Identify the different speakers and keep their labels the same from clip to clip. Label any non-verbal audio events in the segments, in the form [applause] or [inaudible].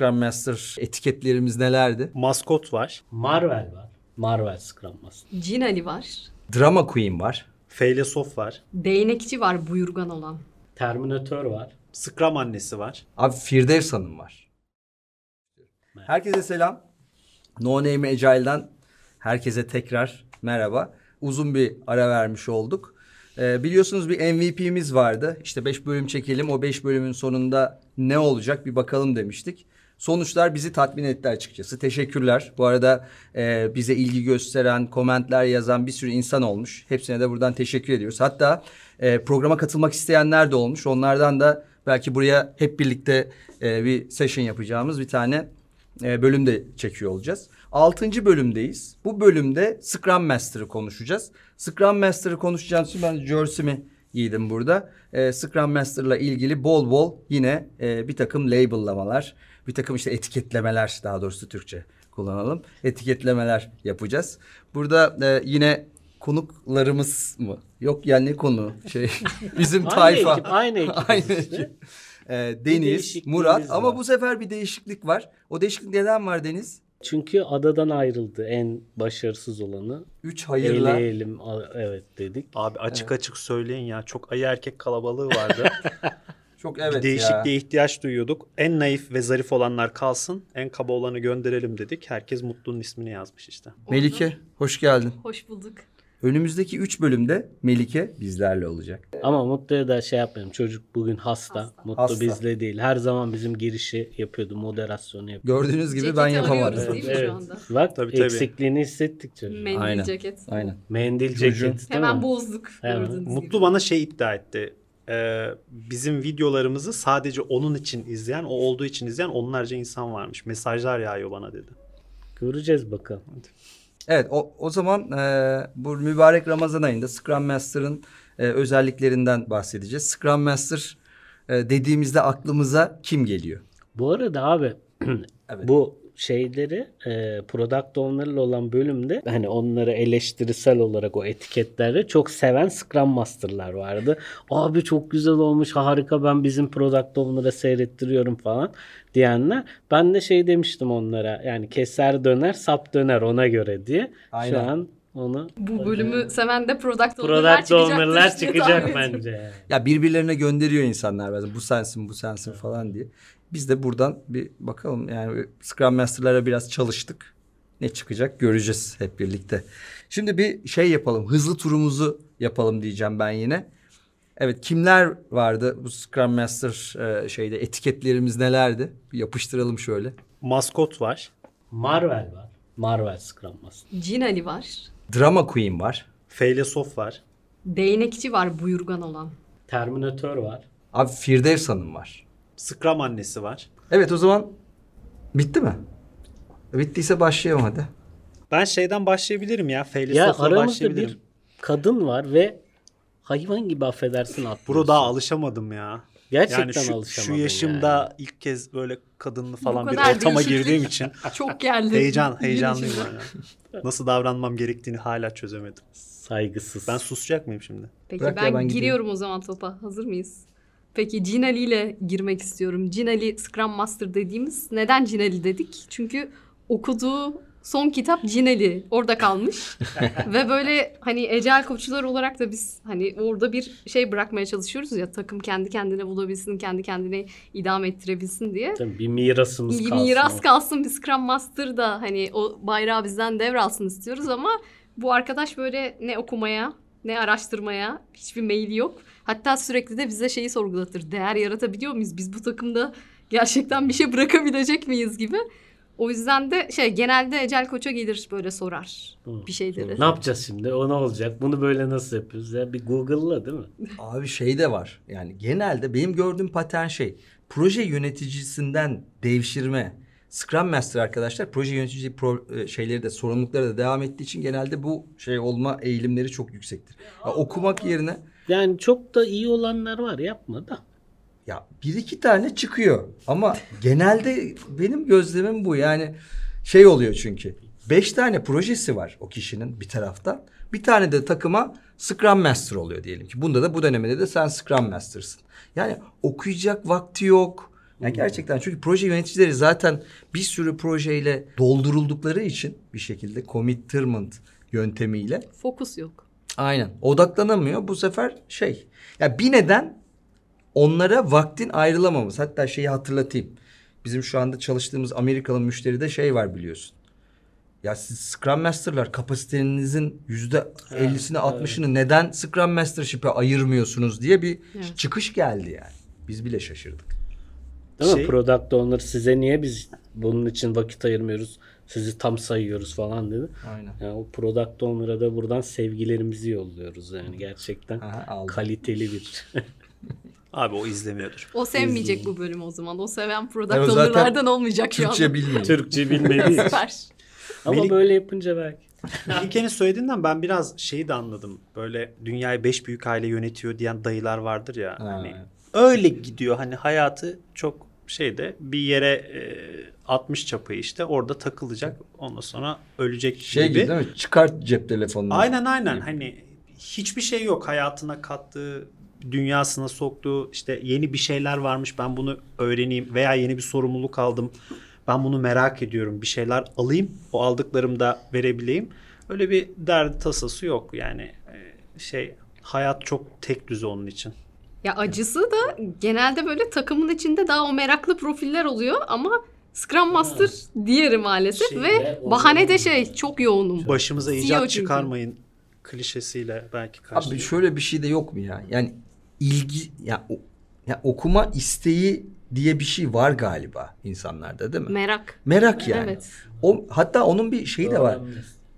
Speaker 1: Scrum Master etiketlerimiz nelerdi?
Speaker 2: Maskot var.
Speaker 3: Marvel var. Marvel Scrum Master.
Speaker 4: Cin Ali var.
Speaker 1: Drama Queen var.
Speaker 2: Feylesof var.
Speaker 4: Değnekçi var buyurgan olan.
Speaker 3: Terminator var.
Speaker 2: Scrum annesi var.
Speaker 1: Abi Firdevs Hanım var. Herkese selam. No Name Agile'dan herkese tekrar merhaba. Uzun bir ara vermiş olduk. Ee, biliyorsunuz bir MVP'miz vardı. İşte 5 bölüm çekelim. O 5 bölümün sonunda ne olacak bir bakalım demiştik. Sonuçlar bizi tatmin etti açıkçası. Teşekkürler. Bu arada e, bize ilgi gösteren, komentler yazan bir sürü insan olmuş. Hepsine de buradan teşekkür ediyoruz. Hatta e, programa katılmak isteyenler de olmuş. Onlardan da belki buraya hep birlikte e, bir session yapacağımız bir tane e, bölüm de çekiyor olacağız. Altıncı bölümdeyiz. Bu bölümde Scrum Master'ı konuşacağız. Scrum Master'ı konuşacağım için ben jersey'mi giydim burada. E, Scrum Master'la ilgili bol bol yine e, bir takım label'lamalar, bir takım işte etiketlemeler daha doğrusu Türkçe kullanalım. Etiketlemeler yapacağız. Burada e, yine konuklarımız mı? Yok yani ne konu? Şey [laughs] bizim
Speaker 3: Aynı
Speaker 1: tayfa.
Speaker 3: ekip, aynı ekip [laughs]
Speaker 1: aynı
Speaker 3: işte.
Speaker 1: ekip. Ee, Deniz, Murat ama
Speaker 3: var.
Speaker 1: bu sefer bir değişiklik var. O değişiklik neden var Deniz?
Speaker 3: Çünkü adadan ayrıldı en başarısız olanı.
Speaker 1: Üç hayırla.
Speaker 3: Eleyelim a- evet dedik.
Speaker 2: Abi açık açık söyleyin ya. Çok ayı erkek kalabalığı vardı. [laughs]
Speaker 1: Çok
Speaker 2: bir
Speaker 1: evet ya.
Speaker 2: değişikliğe ihtiyaç duyuyorduk. En naif ve zarif olanlar kalsın. En kaba olanı gönderelim dedik. Herkes Mutlu'nun ismini yazmış işte.
Speaker 1: Melike hoş geldin.
Speaker 4: Hoş bulduk.
Speaker 1: Önümüzdeki üç bölümde Melike bizlerle olacak.
Speaker 3: Ama Mutlu'ya da şey yapmayalım. Çocuk bugün hasta.
Speaker 4: Hasta.
Speaker 3: Mutlu
Speaker 1: Hasta.
Speaker 3: bizle değil. Her zaman bizim girişi yapıyordu. Moderasyonu yapıyordu.
Speaker 1: Gördüğünüz gibi
Speaker 4: Ceketi
Speaker 1: ben yapamadım.
Speaker 4: değil mi şu anda?
Speaker 3: Bak
Speaker 2: Tabii, tabii.
Speaker 3: eksikliğini hissettik çocuğun.
Speaker 4: Mendil
Speaker 1: Aynen.
Speaker 4: ceket.
Speaker 1: Aynen.
Speaker 3: Mendil
Speaker 1: Çocuğun-
Speaker 3: ceketi değil
Speaker 4: Hemen bozduk
Speaker 3: Hemen.
Speaker 4: gördüğünüz gibi.
Speaker 2: Mutlu bana şey iddia etti. Ee, bizim videolarımızı sadece onun için izleyen, o olduğu için izleyen onlarca insan varmış. Mesajlar yağıyor bana dedi.
Speaker 3: Göreceğiz bakalım.
Speaker 1: Evet o, o zaman e, bu mübarek Ramazan ayında Scrum Master'ın e, özelliklerinden bahsedeceğiz. Scrum Master e, dediğimizde aklımıza kim geliyor?
Speaker 3: Bu arada abi [clears throat]
Speaker 1: Evet.
Speaker 3: bu şeyleri e, product owner'la olan bölümde hani onları eleştirisel olarak o etiketleri çok seven Scrum Master'lar vardı. Abi çok güzel olmuş harika ben bizim product owner'a seyrettiriyorum falan diyenler. Ben de şey demiştim onlara yani keser döner sap döner ona göre diye.
Speaker 1: Aynen.
Speaker 3: Şu an onu
Speaker 4: Bu bölümü seven de product
Speaker 3: product owner'lar çıkacak bence.
Speaker 1: Ya birbirlerine gönderiyor insanlar bazen bu sensin bu sensin falan diye. Biz de buradan bir bakalım yani Scrum Master'lara biraz çalıştık. Ne çıkacak göreceğiz hep birlikte. Şimdi bir şey yapalım hızlı turumuzu yapalım diyeceğim ben yine. Evet kimler vardı bu Scrum Master e, şeyde etiketlerimiz nelerdi? Bir yapıştıralım şöyle.
Speaker 2: Maskot var.
Speaker 3: Marvel var. Marvel Scrum Master.
Speaker 4: Cin Ali var.
Speaker 1: Drama Queen var.
Speaker 2: Feylesof var.
Speaker 4: Değnekçi var buyurgan olan.
Speaker 3: Terminator var.
Speaker 1: Abi Firdevs Hanım var.
Speaker 2: Scrum annesi var.
Speaker 1: Evet o zaman bitti mi? Bittiyse başlayalım hadi.
Speaker 2: Ben şeyden başlayabilirim ya.
Speaker 3: Ya
Speaker 2: Feylesof'la
Speaker 3: aramızda
Speaker 2: başlayabilirim.
Speaker 3: bir kadın var ve hayvan gibi affedersin atlıyorsun.
Speaker 2: Bro daha alışamadım ya.
Speaker 3: Gerçekten
Speaker 2: yani şu,
Speaker 3: alışamadım
Speaker 2: şu yaşımda ilk kez böyle kadınlı falan bir ortama girdiğim için [laughs]
Speaker 4: Çok geldi.
Speaker 2: heyecan heyecanlıyım yani. [laughs] Nasıl davranmam gerektiğini hala çözemedim.
Speaker 3: Saygısız.
Speaker 2: Ben susacak mıyım şimdi?
Speaker 4: Peki
Speaker 1: Bırak ya,
Speaker 4: ben,
Speaker 1: ben
Speaker 4: giriyorum o zaman topa. Hazır mıyız? Peki Cin Ali ile girmek istiyorum. Cin Ali Scrum Master dediğimiz neden Cin Ali dedik? Çünkü okuduğu son kitap Cin Ali orada kalmış. [laughs] Ve böyle hani ecel koçlar olarak da biz hani orada bir şey bırakmaya çalışıyoruz ya takım kendi kendine bulabilsin, kendi kendine idame ettirebilsin diye.
Speaker 3: Tabii bir mirasımız
Speaker 4: Bir
Speaker 3: kalsın.
Speaker 4: miras kalsın bir Scrum Master da hani o bayrağı bizden devralsın istiyoruz ama bu arkadaş böyle ne okumaya ne araştırmaya hiçbir mail yok. Hatta sürekli de bize şeyi sorgulatır. Değer yaratabiliyor muyuz? Biz bu takımda gerçekten bir şey bırakabilecek miyiz gibi. O yüzden de şey genelde Ecel Koç'a gelir böyle sorar
Speaker 3: Hı.
Speaker 4: bir şeyleri.
Speaker 3: Ne yapacağız şimdi? O ne olacak? Bunu böyle nasıl yapıyoruz? Ya bir Google'la değil mi?
Speaker 1: Abi şey de var. Yani genelde benim gördüğüm patern şey. Proje yöneticisinden devşirme. Scrum Master arkadaşlar proje yönetici pro, e, şeyleri de sorumlulukları da devam ettiği için genelde bu şey olma eğilimleri çok yüksektir. Ya okumak yerine
Speaker 3: Yani çok da iyi olanlar var yapma da.
Speaker 1: Ya bir iki tane çıkıyor. Ama genelde benim gözlemim bu. Yani şey oluyor çünkü. Beş tane projesi var o kişinin bir taraftan. Bir tane de takıma Scrum Master oluyor diyelim ki. Bunda da bu dönemde de sen Scrum Master'sın. Yani okuyacak vakti yok. Yani gerçekten çünkü proje yöneticileri zaten bir sürü projeyle dolduruldukları için bir şekilde commitment yöntemiyle
Speaker 4: Fokus yok.
Speaker 1: aynen odaklanamıyor. Bu sefer şey ya bir neden onlara vaktin ayrılamaması. Hatta şeyi hatırlatayım. Bizim şu anda çalıştığımız Amerikalı müşteride şey var biliyorsun. Ya siz Scrum Master'lar kapasitenizin yüzde ellisini altmışını neden Scrum Mastership'e ayırmıyorsunuz diye bir
Speaker 4: Evet.
Speaker 1: çıkış geldi yani. Biz bile şaşırdık.
Speaker 3: Değil mi?
Speaker 2: Şey-
Speaker 3: Product owner size niye biz bunun için vakit ayırmıyoruz? Sizi tam sayıyoruz falan dedi.
Speaker 1: Aynen.
Speaker 3: Yani o product owner'a da buradan sevgilerimizi yolluyoruz yani gerçekten
Speaker 1: Aha, aldım.
Speaker 3: kaliteli bir. [laughs]
Speaker 2: Abi o izlemiyordur.
Speaker 4: O sevmeyecek bu bölüm o zaman. O seven product
Speaker 1: Yani
Speaker 4: owner'lardan olmayacak şu
Speaker 1: Türkçe
Speaker 4: anda.
Speaker 1: bilmiyor.
Speaker 3: Türkçe bilmediği
Speaker 4: Süper.
Speaker 3: Ama
Speaker 2: Melih-
Speaker 3: böyle yapınca belki. [laughs]
Speaker 2: Melike'nin söylediğinden ben biraz şeyi de anladım. Böyle dünyayı beş büyük aile yönetiyor diyen dayılar vardır ya.
Speaker 1: Ha.
Speaker 2: Hani öyle gidiyor. Hani hayatı çok şeyde bir yere e, 60 çapı işte orada takılacak. Ondan sonra ölecek
Speaker 1: Şey
Speaker 2: gibi.
Speaker 1: gibi değil mi? Çıkart cep telefonunu.
Speaker 2: Aynen aynen. Hani hiçbir şey yok hayatına kattığı, dünyasına soktuğu işte yeni bir şeyler varmış ben bunu öğreneyim veya yeni bir sorumluluk aldım. Ben bunu merak ediyorum. Bir şeyler alayım. O aldıklarımı da verebileyim. Öyle bir derdi tasası yok. Yani e, şey hayat çok tek düze onun için.
Speaker 4: Ya acısı da genelde böyle takımın içinde daha o meraklı profiller oluyor ama Scrum Master diğeri maalesef
Speaker 3: Şey
Speaker 4: ve bahane de şey çok yoğunum.
Speaker 2: Başımıza
Speaker 4: CEO
Speaker 2: icat
Speaker 4: çünkü.
Speaker 2: çıkarmayın klişesiyle belki karşı.
Speaker 1: Abi şöyle bir şey de yok mu ya? Yani ilgi ya, o- ya okuma isteği diye bir şey var galiba insanlarda değil mi?
Speaker 4: Merak.
Speaker 1: Merak yani.
Speaker 4: Evet.
Speaker 1: O hatta onun bir şeyi de var.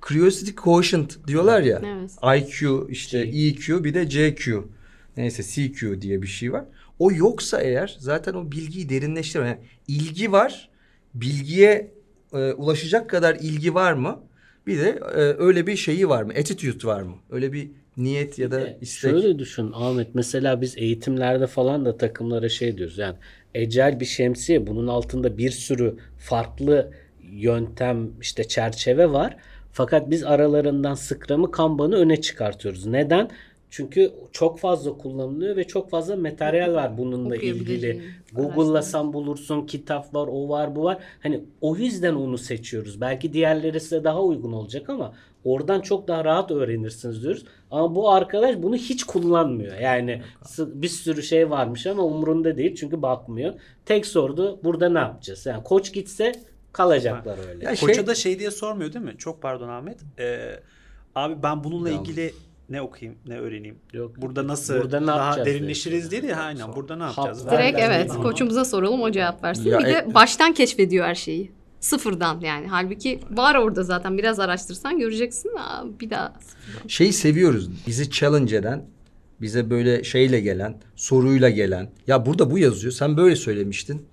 Speaker 1: Curiosity quotient diyorlar ya.
Speaker 4: Evet.
Speaker 1: IQ işte EQ bir de CQ. Neyse CQ diye bir şey var. O yoksa eğer zaten o bilgiyi derinleştirme. Yani ilgi var. Bilgiye e, ulaşacak kadar ilgi var mı? Bir de e, öyle bir şeyi var mı? Attitude var mı? Öyle bir niyet ya da
Speaker 3: E,
Speaker 1: istek.
Speaker 3: Şöyle düşün Ahmet mesela biz eğitimlerde falan da takımlara şey diyoruz yani ecel bir şemsiye bunun altında bir sürü farklı yöntem işte çerçeve var. Fakat biz aralarından Scrum'ı Kanban'ı öne çıkartıyoruz. Neden? Çünkü çok fazla kullanılıyor ve çok fazla materyal var bununla ilgili. Google'lasan bulursun, kitap var, o var, bu var. Hani o yüzden onu seçiyoruz. Belki diğerleri size daha uygun olacak ama oradan çok daha rahat öğrenirsiniz diyoruz. Ama bu arkadaş bunu hiç kullanmıyor. Yani bir sürü şey varmış ama umurunda değil çünkü bakmıyor. Tek sordu burada ne yapacağız? Yani koç gitse kalacaklar öyle.
Speaker 1: Ya şey-
Speaker 2: Koça da şey diye sormuyor değil mi? Çok pardon Ahmet. Ee, abi ben bununla
Speaker 1: Yalnız.
Speaker 2: ilgili ne okuyayım, ne öğreneyim?
Speaker 3: Yok.
Speaker 2: Burada nasıl
Speaker 3: Burada ne
Speaker 2: daha derinleşiriz
Speaker 3: diye.
Speaker 2: ya aynen burada ne yapacağız?
Speaker 3: Hap-
Speaker 4: Direkt
Speaker 3: Ben-
Speaker 4: evet koçumuza soralım o cevap versin.
Speaker 1: Ya
Speaker 4: bir de
Speaker 1: e-
Speaker 4: baştan keşfediyor her şeyi. Sıfırdan yani. Halbuki var orada zaten biraz araştırsan göreceksin. Aa, bir daha
Speaker 1: Şeyi seviyoruz. Bizi challenge eden, bize böyle şeyle gelen, soruyla gelen. Ya burada bu yazıyor. Sen böyle söylemiştin.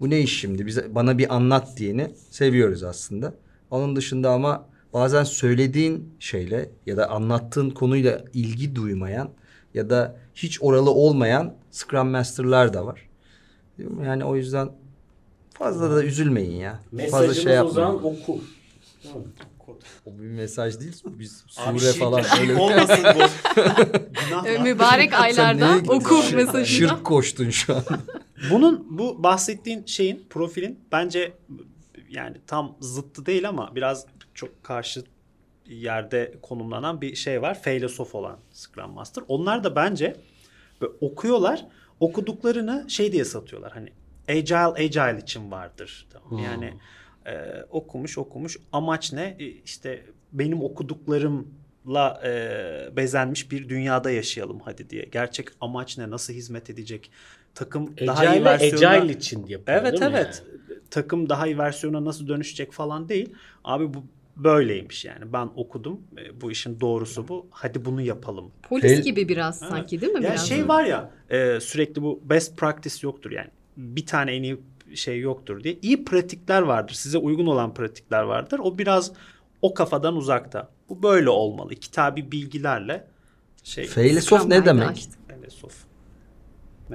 Speaker 1: Bu ne iş şimdi? Bize bana bir anlat diyeni seviyoruz aslında. Onun dışında ama bazen söylediğin şeyle ya da anlattığın konuyla ilgi duymayan ya da hiç oralı olmayan Scrum Master'lar da var. Yani o yüzden fazla da üzülmeyin ya. Fazla
Speaker 3: Mesajımız
Speaker 1: şey
Speaker 3: o zaman
Speaker 1: yapmayın.
Speaker 3: oku.
Speaker 1: O bir mesaj değil. Biz
Speaker 2: Abi
Speaker 1: sure
Speaker 2: şirk-
Speaker 1: falan
Speaker 2: şirk
Speaker 1: öyle. [laughs]
Speaker 2: olmasın bu. Günah lan. [laughs]
Speaker 4: mübarek aylarda
Speaker 1: neye-
Speaker 4: oku
Speaker 1: Şirk-
Speaker 4: mesajını.
Speaker 1: Şirk koştun şu an.
Speaker 2: Bunun bu bahsettiğin şeyin profilin bence yani tam zıttı değil ama biraz çok karşı yerde konumlanan bir şey var. Feylesof olan Scrum Master. Onlar da bence böyle okuyorlar. Okuduklarını şey diye satıyorlar. Hani agile agile için vardır. Tamam. Yani e, okumuş okumuş amaç ne? E, işte benim okuduklarımla e, bezenmiş bir dünyada yaşayalım hadi diye. Gerçek amaç ne? Nasıl hizmet edecek? Takım daha iyi
Speaker 3: Agile,
Speaker 2: versiyona...
Speaker 3: agile için yapıyor
Speaker 2: Evet evet. Takım daha iyi versiyona nasıl dönüşecek falan değil. Abi bu böyleymiş yani. Ben okudum. E, Bu işin doğrusu bu. Hadi bunu yapalım.
Speaker 4: Polis gibi biraz sanki değil mi?
Speaker 2: Ya
Speaker 4: biraz?
Speaker 2: şey var ya e, sürekli bu best practice yoktur yani. Bir tane en iyi şey yoktur diye. İyi pratikler vardır. Size uygun olan pratikler vardır. O biraz o kafadan uzakta. Bu böyle olmalı. Kitabi bilgilerle şey
Speaker 1: Feylesof
Speaker 4: Scrum
Speaker 1: ne demek?
Speaker 4: açtım.
Speaker 2: Filosof.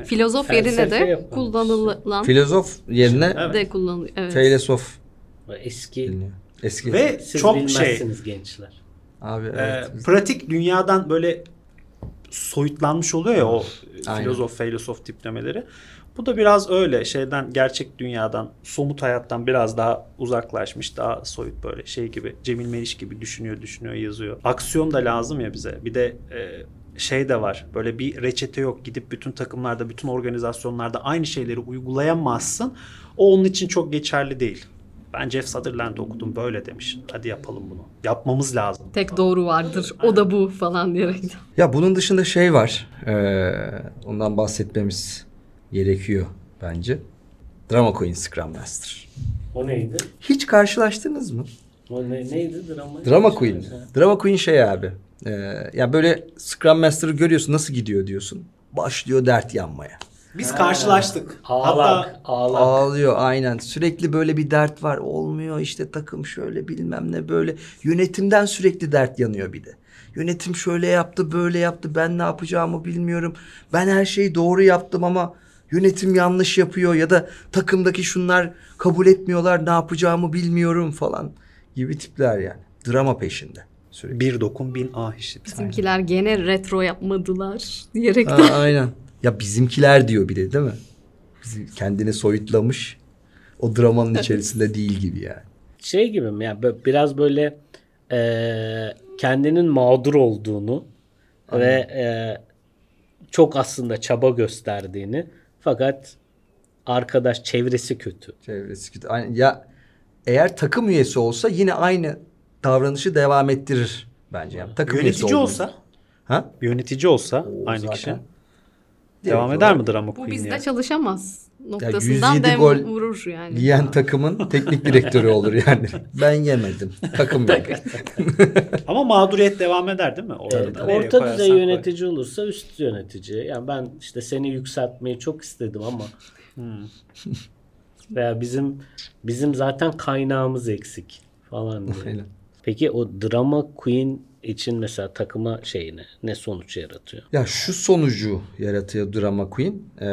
Speaker 4: Filozof yerine
Speaker 3: Felsefe
Speaker 4: de
Speaker 3: yapan
Speaker 4: kullanılan
Speaker 1: Filozof yerine
Speaker 2: Evet.
Speaker 4: de kullanılıyor. Evet.
Speaker 1: feylesof
Speaker 3: Eski.
Speaker 1: Eski.
Speaker 2: Ve
Speaker 3: siz
Speaker 2: çok şey
Speaker 3: bilmezsiniz gençler.
Speaker 1: Abi
Speaker 2: Ee,
Speaker 1: evet.
Speaker 2: pratik dünyadan böyle soyutlanmış oluyor ya o
Speaker 1: Aynen.
Speaker 2: filozof, filozof tiplemeleri. Bu da biraz öyle şeyden gerçek dünyadan, somut hayattan biraz daha uzaklaşmış, daha soyut böyle şey gibi. Cemil Meriç gibi düşünüyor, düşünüyor, yazıyor. Aksiyon da lazım ya bize. Bir de e, şey de var. Böyle bir reçete yok. Gidip bütün takımlarda, bütün organizasyonlarda aynı şeyleri uygulayamazsın. O onun için çok geçerli değil. Ben Jeff Sutherland okudum böyle demiş. Hadi yapalım bunu. Yapmamız lazım.
Speaker 4: Tek doğru vardır. O da bu falan diyerek.
Speaker 1: Ya bunun dışında şey var. Ee, ondan bahsetmemiz gerekiyor bence. Drama Queen Scrum Master.
Speaker 3: O neydi?
Speaker 1: Hiç karşılaştınız mı?
Speaker 3: O ne, neydi drama?
Speaker 1: Drama Queen. Drama Queen şey abi. Ee, ya böyle Scrum Master'ı görüyorsun nasıl gidiyor diyorsun. Başlıyor dert yanmaya.
Speaker 2: Biz karşılaştık.
Speaker 3: Ağlak,
Speaker 2: Hatta
Speaker 3: ağlak.
Speaker 1: Ağlıyor aynen. Sürekli böyle bir dert var. Olmuyor işte takım şöyle bilmem ne böyle. Yönetimden sürekli dert yanıyor bir de. Yönetim şöyle yaptı böyle yaptı. Ben ne yapacağımı bilmiyorum. Ben her şeyi doğru yaptım ama yönetim yanlış yapıyor ya da takımdaki şunlar kabul etmiyorlar. Ne yapacağımı bilmiyorum falan gibi tipler yani. Drama peşinde sürekli.
Speaker 2: bir dokun bin ah işit.
Speaker 4: Bizimkiler gene retro yapmadılar diyerek
Speaker 1: Ha, aynen. Ya bizimkiler diyor bir de değil mi? Bizim kendini soyutlamış. O dramanın içerisinde değil gibi yani.
Speaker 3: Şey gibi mi? Yani biraz böyle eee, kendinin mağdur olduğunu ve eee, çok aslında çaba gösterdiğini fakat arkadaş çevresi kötü.
Speaker 1: Çevresi kötü. Ya eğer takım üyesi olsa yine aynı davranışı devam ettirir bence. Yani takım üyesi
Speaker 2: Yönetici
Speaker 1: olduğunu-
Speaker 2: olsa,
Speaker 1: Ha?
Speaker 2: yönetici olsa
Speaker 1: Oo,
Speaker 2: aynı
Speaker 1: zaten.
Speaker 2: kişi devam
Speaker 1: olarak
Speaker 2: eder mi drama
Speaker 4: bu bizde
Speaker 2: ya?
Speaker 4: çalışamaz noktasından
Speaker 1: 107
Speaker 4: dem
Speaker 1: gol
Speaker 4: vurur yani.
Speaker 1: Yiyen takımın teknik direktörü olur yani. Ben yemedim. Takım yedi. [laughs]
Speaker 2: Ama mağduriyet devam eder değil mi? Orada
Speaker 3: Evet, orta düzey
Speaker 2: koy.
Speaker 3: yönetici olursa üst yönetici. Yani ben işte seni yükseltmeyi çok istedim ama
Speaker 2: Hmm. [laughs]
Speaker 3: veya bizim bizim zaten kaynağımız eksik falan diye.
Speaker 1: Aynen.
Speaker 3: Peki o drama queen için mesela takıma şeyine ne sonuç yaratıyor?
Speaker 1: Ya şu sonucu yaratıyor Drama Queen. Ee,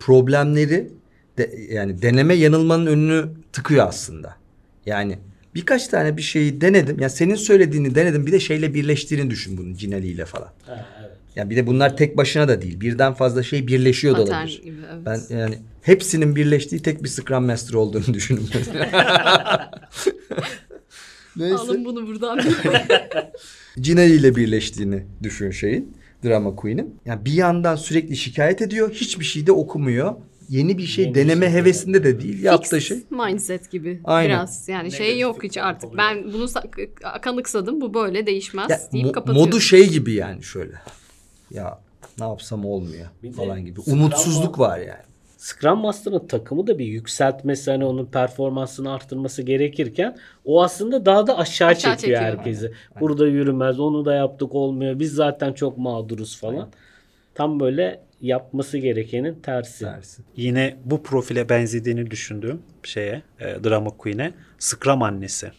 Speaker 1: problemleri de, yani deneme yanılmanın önünü tıkıyor aslında. Yani birkaç tane bir şeyi denedim. Yani senin söylediğini denedim. Bir de şeyle birleştiğini düşün bunu Cinali ile falan.
Speaker 3: Ha, evet.
Speaker 1: Yani bir de bunlar tek başına da değil. Birden fazla şey birleşiyor da
Speaker 4: Patern
Speaker 1: olabilir.
Speaker 4: gibi, evet.
Speaker 1: Ben yani hepsinin birleştiği tek bir Scrum Master olduğunu [laughs] düşünün. [laughs] Neyse.
Speaker 4: Alın bunu buradan. [laughs]
Speaker 1: Cinali ile birleştiğini düşün şeyin. Drama Queen'in. Yani bir yandan sürekli şikayet ediyor. Hiçbir şey de okumuyor. Yeni bir şey
Speaker 3: Yeni bir
Speaker 1: deneme
Speaker 3: şey
Speaker 1: hevesinde de değil. Yaptığı şey.
Speaker 4: Mindset gibi
Speaker 1: Aynen.
Speaker 4: biraz. Yani şey yok hiç artık. Ben bunu sa- kanıksadım bu böyle değişmez
Speaker 1: Ya,
Speaker 4: deyip
Speaker 1: mo-
Speaker 4: kapatıyorum.
Speaker 1: modu şey gibi yani şöyle. Ya ne yapsam olmuyor
Speaker 3: Bir
Speaker 1: falan gibi. Umutsuzluk var yani.
Speaker 3: Scrum Master'ın takımı da bir yükseltmesi hani onun performansını arttırması gerekirken o aslında daha da aşağı,
Speaker 4: Aşağı
Speaker 3: çekiyor,
Speaker 4: çekiyor.
Speaker 3: herkesi. Burada yürümez onu da yaptık olmuyor biz zaten çok mağduruz falan. Tam böyle yapması gerekenin tersi.
Speaker 1: Dersin.
Speaker 2: Yine bu profile benzediğini düşündüğüm şeye, e, drama queen'e Scrum annesi.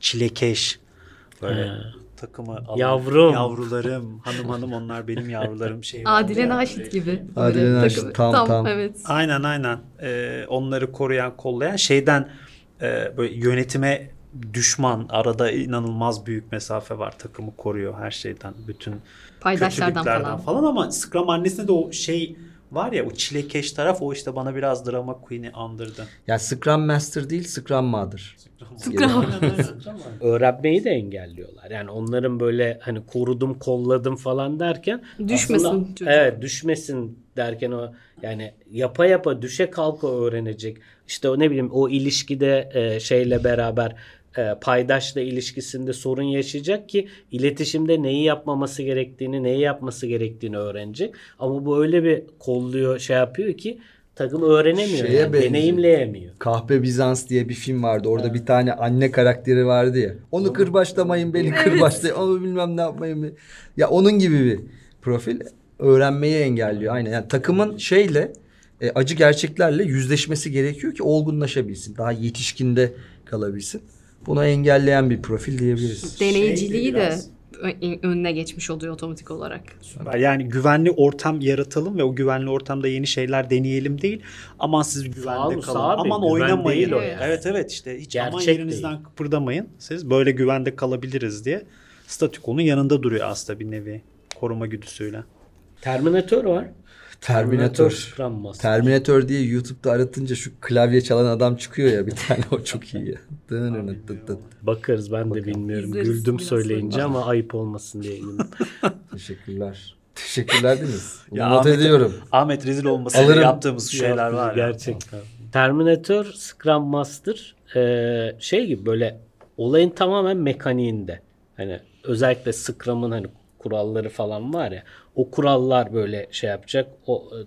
Speaker 2: Çilekeş. Böyle
Speaker 3: Ha.
Speaker 2: Takımı alan,
Speaker 3: Yavrum.
Speaker 2: Yavrularım. Hanım hanım onlar benim yavrularım. Şey [laughs]
Speaker 4: Adile. Naşit gibi.
Speaker 1: Adile
Speaker 4: Böyle
Speaker 1: Naşit,
Speaker 4: takım-
Speaker 1: tam, tam.
Speaker 4: Evet.
Speaker 2: Aynen aynen. Ee, onları koruyan, kollayan şeyden e, böyle yönetime düşman. Arada inanılmaz büyük mesafe var. Takımı koruyor her şeyden. Bütün
Speaker 4: Paydaşlardan
Speaker 2: kötülüklerden
Speaker 4: falan.
Speaker 2: ama Scrum annesinde de o şey var ya o çilekeş taraf o işte bana biraz drama queen'i andırdı.
Speaker 1: Ya Scrum Master değil Scrum Mother.
Speaker 4: Scrum.
Speaker 3: Öğrenmeyi de engelliyorlar. Yani onların böyle hani korudum kolladım falan derken
Speaker 4: Düşmesin
Speaker 3: aslında-
Speaker 4: çocuk.
Speaker 3: Evet düşmesin derken o yani yapa yapa düşe kalka öğrenecek. İşte o ne bileyim o ilişkide e, şeyle beraber e, paydaşla ilişkisinde sorun yaşayacak ki iletişimde neyi yapmaması gerektiğini, neyi yapması gerektiğini öğrenecek. Ama bu öyle bir kolluyor, şey yapıyor ki takım öğrenemiyor,
Speaker 1: Şeye
Speaker 3: yani,
Speaker 1: benziyor.
Speaker 3: deneyimleyemiyor.
Speaker 1: Kahpe Bizans diye bir film vardı. Orada bir tane anne karakteri vardı ya. Onu kırbaçlamayın beni kırbaçlayın. Onu bilmem ne yapmayın. Ya onun gibi bir profil öğrenmeyi engelliyor. Aynen. Yani takımın şeyle e, acı gerçeklerle yüzleşmesi gerekiyor ki olgunlaşabilsin. Daha yetişkinde kalabilsin. Bunu engelleyen bir profil diyebiliriz.
Speaker 4: Deneyiciliği
Speaker 2: Şeydi
Speaker 4: de
Speaker 2: biraz.
Speaker 4: önüne geçmiş oluyor otomatik olarak.
Speaker 2: Süper. Yani güvenli ortam yaratalım ve o güvenli ortamda yeni şeyler deneyelim değil. Aman siz güvende kalın.
Speaker 3: abi,
Speaker 2: Aman
Speaker 3: güven
Speaker 2: oynamayın.
Speaker 3: değil
Speaker 4: yani.
Speaker 2: Evet evet işte hiç aman
Speaker 3: Gerçek
Speaker 2: yerinizden
Speaker 3: değil.
Speaker 2: kıpırdamayın. Siz böyle güvende kalabiliriz diye statükonun yanında duruyor aslında bir nevi koruma güdüsüyle.
Speaker 3: Terminator var.
Speaker 1: Terminator.
Speaker 3: Scrum Master.
Speaker 1: Terminator diye YouTube'da aratınca şu klavye çalan adam çıkıyor ya bir tane o çok iyi tıt. [laughs]
Speaker 3: Bakarız ben de bilmiyorum.
Speaker 4: İzleriz
Speaker 3: Güldüm söyleyince
Speaker 4: sonra.
Speaker 3: ama ayıp olmasın diye. [laughs]
Speaker 1: Teşekkürler. Teşekkürler. [laughs] Bunu
Speaker 2: Ya
Speaker 1: not
Speaker 2: Ahmet-
Speaker 1: ediyorum.
Speaker 2: Ahmet rezil olmasın
Speaker 1: Alırım.
Speaker 2: yaptığımız şeyler var ya.
Speaker 3: Gerçekten. Terminator, Scrum Master e, şey gibi böyle olayın tamamen mekaniğinde. Hani özellikle Scrum'ın hani kuralları falan var ya. O kurallar böyle şey yapacak. O e,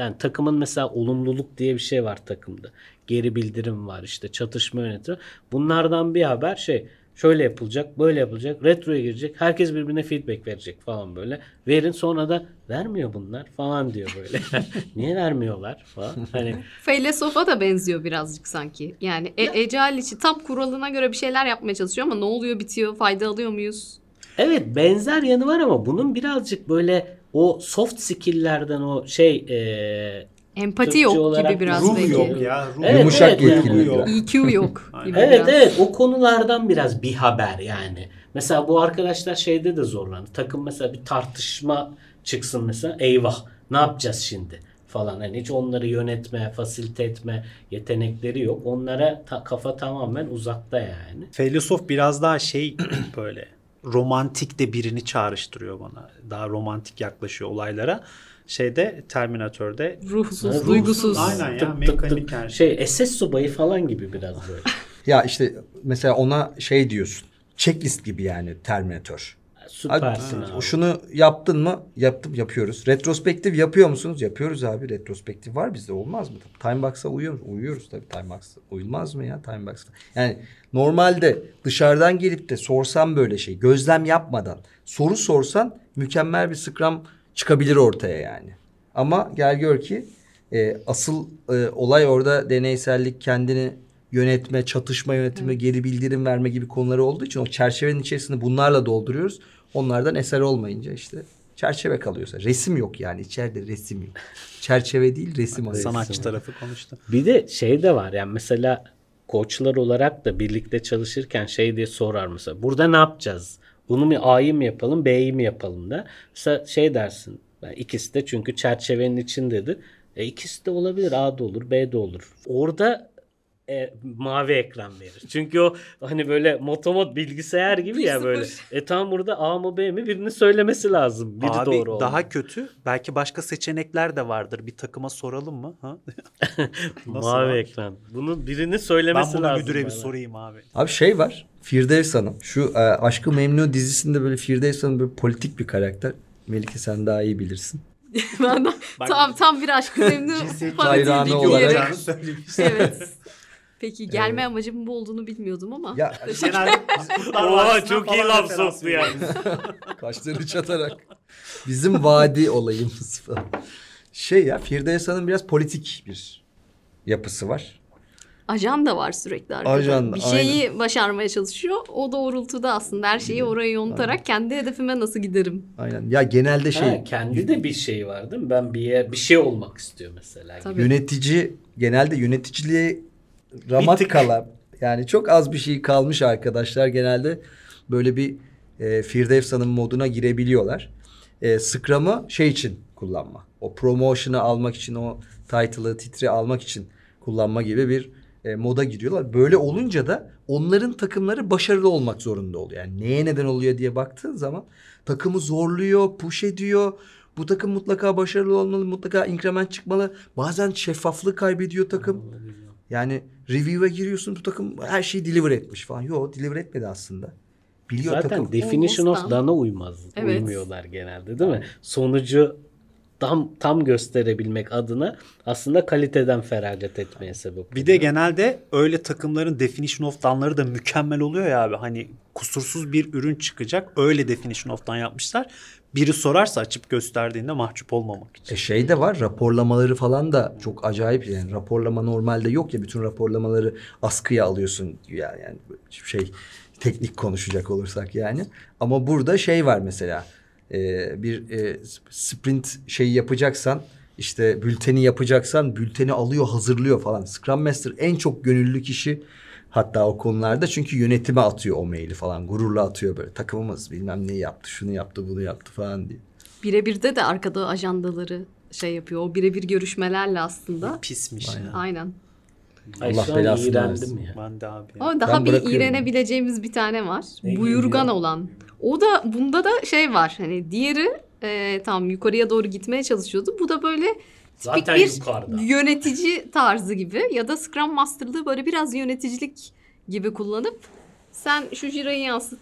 Speaker 3: yani takımın mesela olumluluk diye bir şey var takımda. Geri bildirim var işte çatışma yönetimi. Bunlardan bir haber şey şöyle yapılacak, böyle yapılacak, retroya girecek. Herkes birbirine feedback verecek falan böyle. Verin sonra da vermiyor bunlar falan diyor böyle. [laughs] Niye vermiyorlar falan. Hani [laughs]
Speaker 4: Feylesofa da benziyor birazcık sanki. Yani e- Ecel içi tam kuralına göre bir şeyler yapmaya çalışıyor ama ne oluyor bitiyor fayda alıyor muyuz?
Speaker 3: Evet benzer yanı var ama bunun birazcık böyle o soft skill'lerden o şey e,
Speaker 4: Empati
Speaker 3: Türkçe
Speaker 4: yok
Speaker 3: olarak
Speaker 4: gibi biraz
Speaker 2: Ruh
Speaker 4: belki.
Speaker 2: yok ya. Ruh
Speaker 3: Evet,
Speaker 1: Yumuşak
Speaker 3: evet,
Speaker 1: yetkililik
Speaker 2: yani.
Speaker 1: biraz.
Speaker 4: EQ yok gibi [laughs]
Speaker 3: evet
Speaker 4: biraz.
Speaker 3: evet o konulardan biraz bir haber yani. Mesela bu arkadaşlar şeyde de zorlanır. Takım mesela bir tartışma çıksın mesela eyvah ne yapacağız şimdi falan. Hani hiç onları yönetme, fasilite etme yetenekleri yok. Onlara ta- kafa tamamen uzakta yani.
Speaker 2: Feylesof biraz daha şey [clears throat] böyle romantik de birini çağrıştırıyor bana. Daha romantik yaklaşıyor olaylara. Şeyde Terminator'de
Speaker 4: Ruhsuz,
Speaker 3: Ruhsuz.
Speaker 4: duygusuz.
Speaker 2: Aynen ya
Speaker 3: Tık tık
Speaker 2: mekanik
Speaker 3: tık.
Speaker 2: her şey.
Speaker 3: Şey SS subayı falan gibi biraz böyle. [laughs]
Speaker 1: Ya işte mesela ona şey diyorsun. Checklist gibi yani Terminator.
Speaker 3: Süpersin
Speaker 1: Abi,
Speaker 3: abi.
Speaker 1: Şunu yaptın mı? Yaptım yapıyoruz. Retrospektif yapıyor musunuz? Yapıyoruz abi. Retrospektif var bizde olmaz mı? Timebox'a uyuyor, uyuyoruz tabii Timebox'a. Uyulmaz mı ya Timebox'a? Yani normalde dışarıdan gelip de sorsan böyle şey gözlem yapmadan soru sorsan mükemmel bir Scrum çıkabilir ortaya yani. Ama gel gör ki e, asıl e, olay orada deneysellik kendini yönetme, çatışma yönetimi, geri bildirim verme gibi konuları olduğu için o çerçevenin içerisinde bunlarla dolduruyoruz. Onlardan eser olmayınca işte çerçeve kalıyorsa. Resim yok yani içeride resim yok. Çerçeve değil resim arası.
Speaker 2: Sanatçı tarafı konuştu.
Speaker 3: Bir de şey de var yani mesela koçlar olarak da birlikte çalışırken şey diye sorar mesela. Burada ne yapacağız? Bunu mu A'yı mı yapalım B'yi mi yapalım da. Mesela şey dersin. Yani ikisi de çünkü çerçevenin içindedir. E ikisi de olabilir. A da olur B de olur. Orada e, mavi ekran verir. Çünkü o hani böyle motomot bilgisayar gibi ya
Speaker 4: 1-0.
Speaker 3: böyle. E tam burada A mı B mi birini söylemesi lazım. Biri
Speaker 2: Abi
Speaker 3: doğru
Speaker 2: daha
Speaker 3: olmalı.
Speaker 2: kötü. Belki başka seçenekler de vardır. Bir takıma soralım mı? Ha? [laughs]
Speaker 3: Mavi
Speaker 2: abi?
Speaker 3: ekran. Bunu birinin söylemesi
Speaker 2: Ben bunu
Speaker 3: lazım.
Speaker 2: müdüre bir sorayım abi.
Speaker 1: Abi şey var. Firdevs Hanım. Şu e, Aşkı Memnu dizisinde böyle Firdevs Hanım böyle politik bir karakter. Melike sen daha iyi bilirsin. [laughs]
Speaker 4: Ben de- tam tam bir aşkı memnun
Speaker 1: hayranı olarak-.
Speaker 4: Evet. Peki gelme amacım bu olduğunu bilmiyordum ama.
Speaker 1: Ya [laughs]
Speaker 2: Genelde
Speaker 3: Oha çok iyi laf soktu yani. [laughs]
Speaker 1: kaşları çatarak. Bizim vadi olayımız falan. Şey ya Firdevs Hanım biraz politik bir yapısı var.
Speaker 4: Ajan da var sürekli arkada.
Speaker 1: Ajan,
Speaker 4: bir şeyi başarmaya çalışıyor. O doğrultuda aslında her şeyi oraya yontarak kendi hedefime nasıl giderim?
Speaker 1: Aynen. Ya genelde şey
Speaker 3: Ha, kendi de bir şey var değil mi? Ben bir yer, bir şey olmak istiyor mesela.
Speaker 4: Tabii.
Speaker 1: yönetici genelde yöneticiliğe ramak kalan yani çok az bir şey kalmış arkadaşlar genelde böyle bir e, Firdevs Hanım moduna girebiliyorlar. E, Scrum'ı şey için kullanma. O promotion'ı almak için o title'ı, titri almak için kullanma gibi bir e, moda giriyorlar. Böyle olunca da onların takımları başarılı olmak zorunda oluyor. Yani neye neden oluyor diye baktığın zaman takımı zorluyor, push ediyor. Bu takım mutlaka başarılı olmalı, mutlaka increment çıkmalı. Bazen şeffaflığı kaybediyor takım. Yani review'e giriyorsun bu takım her şeyi deliver etmiş falan. Yok deliver etmedi aslında. Biliyor
Speaker 3: Zaten
Speaker 1: takım.
Speaker 3: definition of done'a uymaz.
Speaker 4: Evet.
Speaker 3: Uymuyorlar genelde değil mi? Sonucu tam tam gösterebilmek adına aslında kaliteden feragat etmeye sebep
Speaker 2: Bir de genelde öyle takımların definition of done'ları da mükemmel oluyor ya abi. Hani kusursuz bir ürün çıkacak. Öyle definition of done yapmışlar. Biri sorarsa açıp gösterdiğinde mahcup olmamak için.
Speaker 1: E şey de var raporlamaları falan da çok acayip yani raporlama normalde yok ya bütün raporlamaları askıya alıyorsun ya yani şey teknik konuşacak olursak yani ama burada şey var mesela e, bir e, sprint şeyi yapacaksan işte bülteni yapacaksan bülteni alıyor hazırlıyor falan Scrum Master en çok gönüllü kişi hatta o konularda çünkü yönetime atıyor o maili falan gururla atıyor böyle takımımız bilmem ne yaptı şunu yaptı bunu yaptı falan diye.
Speaker 4: birebirde de arkada ajandaları şey yapıyor. O birebir görüşmelerle aslında.
Speaker 2: Pismiş
Speaker 1: Aynen.
Speaker 2: ya.
Speaker 4: Aynen.
Speaker 3: Ay
Speaker 1: Allah belasını versin.
Speaker 3: ya.
Speaker 2: Ben de abi.
Speaker 4: Ama daha bir
Speaker 1: bırakıyorum.
Speaker 4: iğrenebileceğimiz bir tane var.
Speaker 3: Ne
Speaker 4: Buyurgan
Speaker 3: geliyor?
Speaker 4: olan. O da bunda da şey var. Hani diğeri e, tam yukarıya doğru gitmeye çalışıyordu. Bu da böyle tipik
Speaker 3: Zaten
Speaker 4: bir
Speaker 3: yukarıda.
Speaker 4: yönetici tarzı gibi ya da Scrum Master'lığı böyle biraz yöneticilik gibi kullanıp sen şu jirayı yansıt.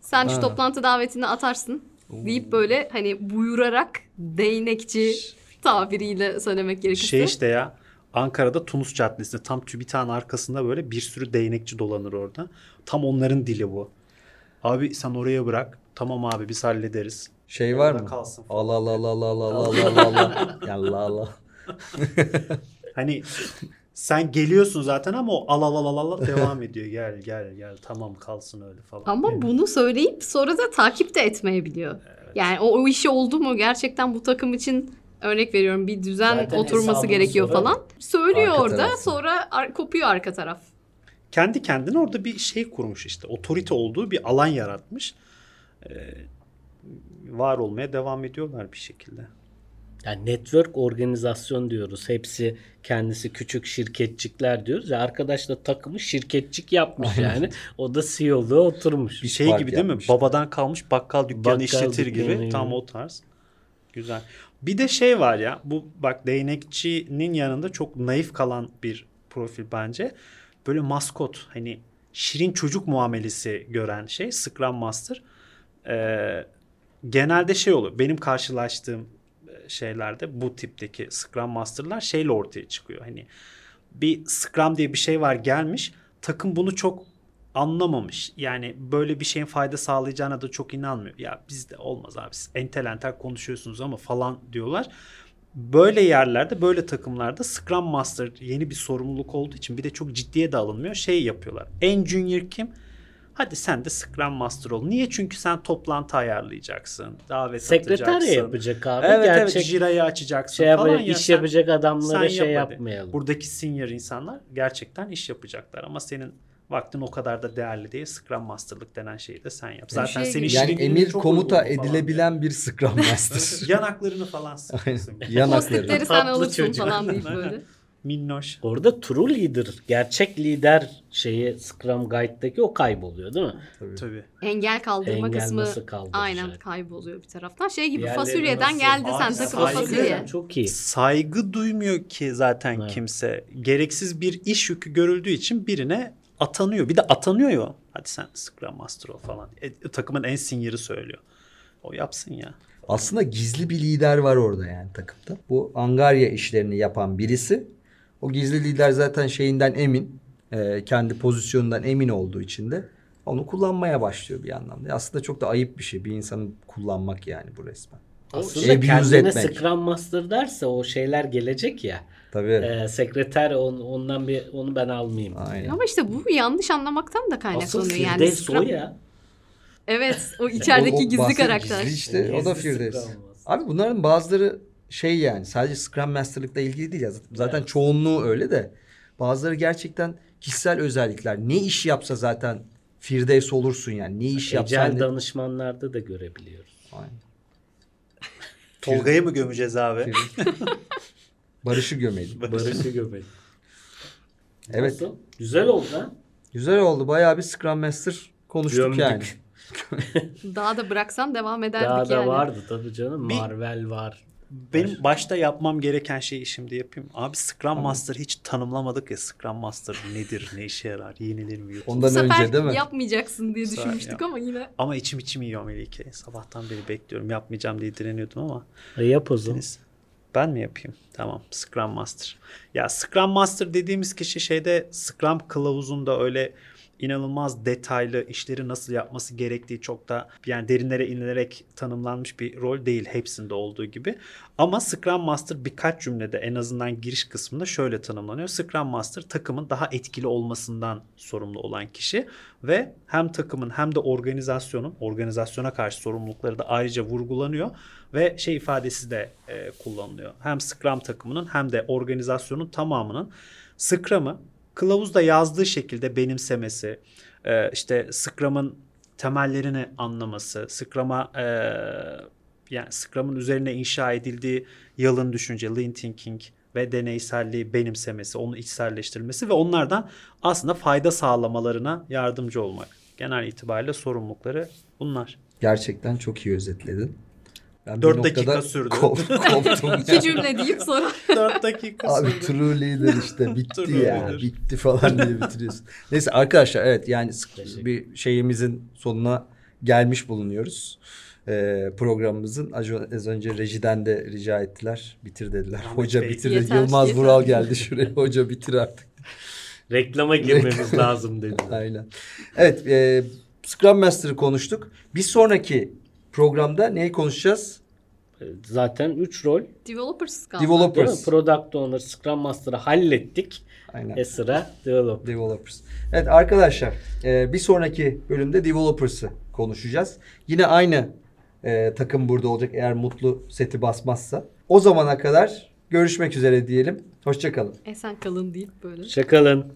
Speaker 4: Sen şu
Speaker 1: Ha.
Speaker 4: toplantı davetini atarsın deyip böyle hani buyurarak değnekçi tabiriyle söylemek gerekirse.
Speaker 2: Şey işte ya Ankara'da Tunus Caddesi'nde tam TÜBİTAK'ın arkasında böyle bir sürü değnekçi dolanır orada. Tam onların dili bu. Abi sen oraya bırak. Tamam abi biz hallederiz.
Speaker 1: Şey var mı?
Speaker 2: kalsın.
Speaker 1: Allah Allah Allah Allah Allah Allah Allah Allah. Ya Allah Allah.
Speaker 2: Hani sen geliyorsun zaten ama o al al al al al devam ediyor. Gel gel gel tamam kalsın öyle falan.
Speaker 4: Ama bunu söyleyip sonra da takip de etmeyebiliyor. Yani o, o işi oldu mu gerçekten bu takım için örnek veriyorum bir düzen
Speaker 3: Zaten
Speaker 4: oturması gerekiyor falan. Söylüyor
Speaker 1: Arka
Speaker 4: orada
Speaker 1: tarafı.
Speaker 4: sonra ar- kopuyor arka taraf.
Speaker 2: Kendi kendine orada bir şey kurmuş işte. Otorite olduğu bir alan yaratmış. Ee, var olmaya devam ediyorlar bir şekilde.
Speaker 3: Yani network organizasyon diyoruz. Hepsi kendisi küçük şirketçikler diyoruz. Ya arkadaş da takımı şirketçik yapmış yani. O da CEO'luğa oturmuş.
Speaker 2: Bir şey
Speaker 1: Fark
Speaker 2: gibi değil mi? Babadan kalmış bakkal dükkanı
Speaker 3: Bakkal
Speaker 2: işletir gibi.
Speaker 3: dükkanı
Speaker 2: Tam
Speaker 3: gibi.
Speaker 2: o tarz. Güzel. Bir de şey var ya bu bak değnekçinin yanında çok naif kalan bir profil bence. Böyle maskot hani şirin çocuk muamelesi gören şey Scrum Master. Ee, genelde şey olur. Benim karşılaştığım e, şeylerde bu tipteki Scrum Master'lar şeyle ortaya çıkıyor. Hani bir Scrum diye bir şey var gelmiş. Takım bunu çok anlamamış. Yani böyle bir şeyin fayda sağlayacağına da çok inanmıyor. Ya bizde olmaz abi siz entel entel konuşuyorsunuz ama falan diyorlar. Böyle yerlerde böyle takımlarda Scrum Master yeni bir sorumluluk olduğu için bir de çok ciddiye de alınmıyor. Şey yapıyorlar. En junior kim? Hadi sen de Scrum Master ol. Niye? Çünkü sen toplantı ayarlayacaksın. Davet
Speaker 3: Sekreter
Speaker 2: atacaksın.
Speaker 3: yapacak abi.
Speaker 2: Evet
Speaker 3: Gerçek
Speaker 2: evet Jira'yı açacaksın
Speaker 3: şey
Speaker 2: falan
Speaker 3: yapacak,
Speaker 2: ya
Speaker 3: iş
Speaker 2: sen-
Speaker 3: yapacak adamlara
Speaker 2: sen
Speaker 3: şey
Speaker 2: yap
Speaker 3: yapmayalım.
Speaker 2: Buradaki senior insanlar gerçekten iş yapacaklar ama senin vaktin o kadar da değerli değil. Scrum Master'lık denen şeyi de sen yap. Zaten
Speaker 4: şey
Speaker 2: senin.
Speaker 1: Yani emir
Speaker 2: çok
Speaker 1: komuta
Speaker 2: uygun falan
Speaker 1: edilebilen bir Scrum [laughs] Master.
Speaker 2: Yanaklarını falan sıkıyorsun.
Speaker 1: Yanakları.
Speaker 4: Postitleri sen alırsın falan deyip böyle.
Speaker 2: Minnoş.
Speaker 3: Orada true leader, gerçek lider şeyi Scrum Guide'daki o kayboluyor değil mi?
Speaker 2: Tabii.
Speaker 4: Engel kaldırma
Speaker 3: Engel
Speaker 4: kısmı
Speaker 3: nasıl kaldıracak?
Speaker 4: aynen kayboluyor bir taraftan. Şey gibi
Speaker 3: Diğerleri
Speaker 4: fasulyeden
Speaker 3: nasıl?
Speaker 4: geldi sen
Speaker 2: Ay,
Speaker 4: takıma
Speaker 2: saygı.
Speaker 4: fasulye.
Speaker 3: Çok iyi.
Speaker 2: Saygı duymuyor ki zaten
Speaker 3: Evet.
Speaker 2: kimse. Gereksiz bir iş yükü görüldüğü için birine atanıyor. Bir de atanıyor ya. Hadi sen Scrum Master ol falan. E, takımın en senior'ı söylüyor. O yapsın ya.
Speaker 1: Aslında gizli bir lider var orada yani takımda. Bu Angarya işlerini yapan birisi. O gizli lider zaten şeyinden emin. e, kendi pozisyonundan emin olduğu için de onu kullanmaya başlıyor bir anlamda. Aslında çok da ayıp bir şey bir insanı kullanmak yani bu resmen.
Speaker 3: Aslında
Speaker 1: abuse
Speaker 3: kendine
Speaker 1: etmek.
Speaker 3: Scrum Master derse o şeyler gelecek ya.
Speaker 1: Tabii.
Speaker 3: Ee, sekreter on, ondan bir onu ben almayayım.
Speaker 1: Aynen.
Speaker 4: Ama işte bu yanlış anlamaktan da
Speaker 3: Asıl
Speaker 4: kaynaklanıyor. Yani
Speaker 3: Firdevs o ya.
Speaker 4: Evet o [laughs] içerideki
Speaker 1: O- o
Speaker 4: gizli karakter.
Speaker 1: Gizli işte o da
Speaker 3: Gizli
Speaker 1: Firdevs. Abi bunların bazıları şey yani sadece Scrum Master'lıkla ilgili değil ya. Zaten çoğunluğu öyle de. Bazıları gerçekten kişisel özellikler. Ne iş yapsa zaten Firdevs olursun yani. Ne iş yapsa.
Speaker 3: Ecel
Speaker 1: ne-
Speaker 3: danışmanlarda da görebiliyoruz.
Speaker 1: Aynen.
Speaker 2: Tolga'yı mı gömeceğiz abi? [laughs]
Speaker 1: Barış'ı gömelim.
Speaker 3: Barış'ı gömelim.
Speaker 1: Evet.
Speaker 3: Nasıl? Güzel oldu ha.
Speaker 1: Güzel oldu. Bayağı bir Scrum Master konuştuk
Speaker 3: Gömdük.
Speaker 1: yani. [laughs]
Speaker 4: Daha da bıraksan devam ederdik
Speaker 3: Daha da
Speaker 4: yani.
Speaker 3: vardı tabii canım.
Speaker 2: Bir-
Speaker 3: Marvel var.
Speaker 2: Benim başta yapmam gereken şeyi şimdi yapayım. Abi Scrum Master hiç tanımlamadık ya. Scrum Master nedir, ne işe yarar, yenilir mi?
Speaker 4: Bu
Speaker 1: Ondan
Speaker 4: sefer
Speaker 1: önce değil mi?
Speaker 4: yapmayacaksın diye
Speaker 2: sefer
Speaker 4: düşünmüştük ama yine.
Speaker 2: Ama içim içim yiyor Melike. Sabahtan beri bekliyorum. Yapmayacağım diye direniyordum ama.
Speaker 3: E, yap o zaman.
Speaker 2: Deniz, Ben mi yapayım? Tamam. Scrum Master. Ya Scrum Master dediğimiz kişi şeyde Scrum kılavuzunda öyle inanılmaz detaylı işleri nasıl yapması gerektiği çok da yani derinlere inilerek tanımlanmış bir rol değil hepsinde olduğu gibi. Ama Scrum Master birkaç cümlede en azından giriş kısmında şöyle tanımlanıyor. Scrum Master takımın daha etkili olmasından sorumlu olan kişi ve hem takımın hem de organizasyonun organizasyona karşı sorumlulukları da ayrıca vurgulanıyor ve şey ifadesi de e, kullanılıyor. Hem Scrum takımının hem de organizasyonun tamamının Scrum'ı kılavuzda yazdığı şekilde benimsemesi, e, işte Scrum'ın temellerini anlaması, Scrum'a e, yani Scrum'ın üzerine inşa edildiği yalın düşünce, lean thinking ve deneyselliği benimsemesi, onu içselleştirmesi ve onlardan aslında fayda sağlamalarına yardımcı olmak. Genel itibariyle sorumlulukları bunlar.
Speaker 1: Gerçekten çok iyi özetledin. Ben
Speaker 2: Dört
Speaker 1: bir
Speaker 2: dakika
Speaker 1: noktada
Speaker 2: sürdü.
Speaker 1: kop- koptum [laughs]
Speaker 4: İki
Speaker 1: ya.
Speaker 4: cümle deyip sonra [laughs]
Speaker 2: 4 dakika
Speaker 1: Abi
Speaker 2: sürdü.
Speaker 1: true leader işte [laughs] bitti ya bitti falan diye bitiriyorsun. Neyse arkadaşlar evet yani bir şeyimizin sonuna gelmiş bulunuyoruz. Ee, programımızın az önce rejiden de rica ettiler bitir dediler.
Speaker 2: Ahmet
Speaker 1: Hoca
Speaker 2: Bey.
Speaker 1: bitir
Speaker 4: Yeter,
Speaker 1: Yılmaz
Speaker 4: yeter.
Speaker 1: Vural geldi şuraya hoca bitir artık.
Speaker 3: Reklama girmemiz lazım dedi.
Speaker 1: Aynen. Evet e, Scrum Master'ı konuştuk. Bir sonraki programda neyi konuşacağız?
Speaker 3: Zaten 3 rol.
Speaker 4: developers kaldı.
Speaker 1: Developers.
Speaker 3: Product Owner, Scrum Master'ı hallettik.
Speaker 1: Aynen.
Speaker 3: E sıra Developer.
Speaker 1: Developers. Evet arkadaşlar e, bir sonraki bölümde Developers'ı konuşacağız. Yine aynı e, takım burada olacak eğer mutlu seti basmazsa. O zamana kadar görüşmek üzere diyelim. Hoşçakalın.
Speaker 4: Esen kalın deyip böyle.
Speaker 3: Çakalın.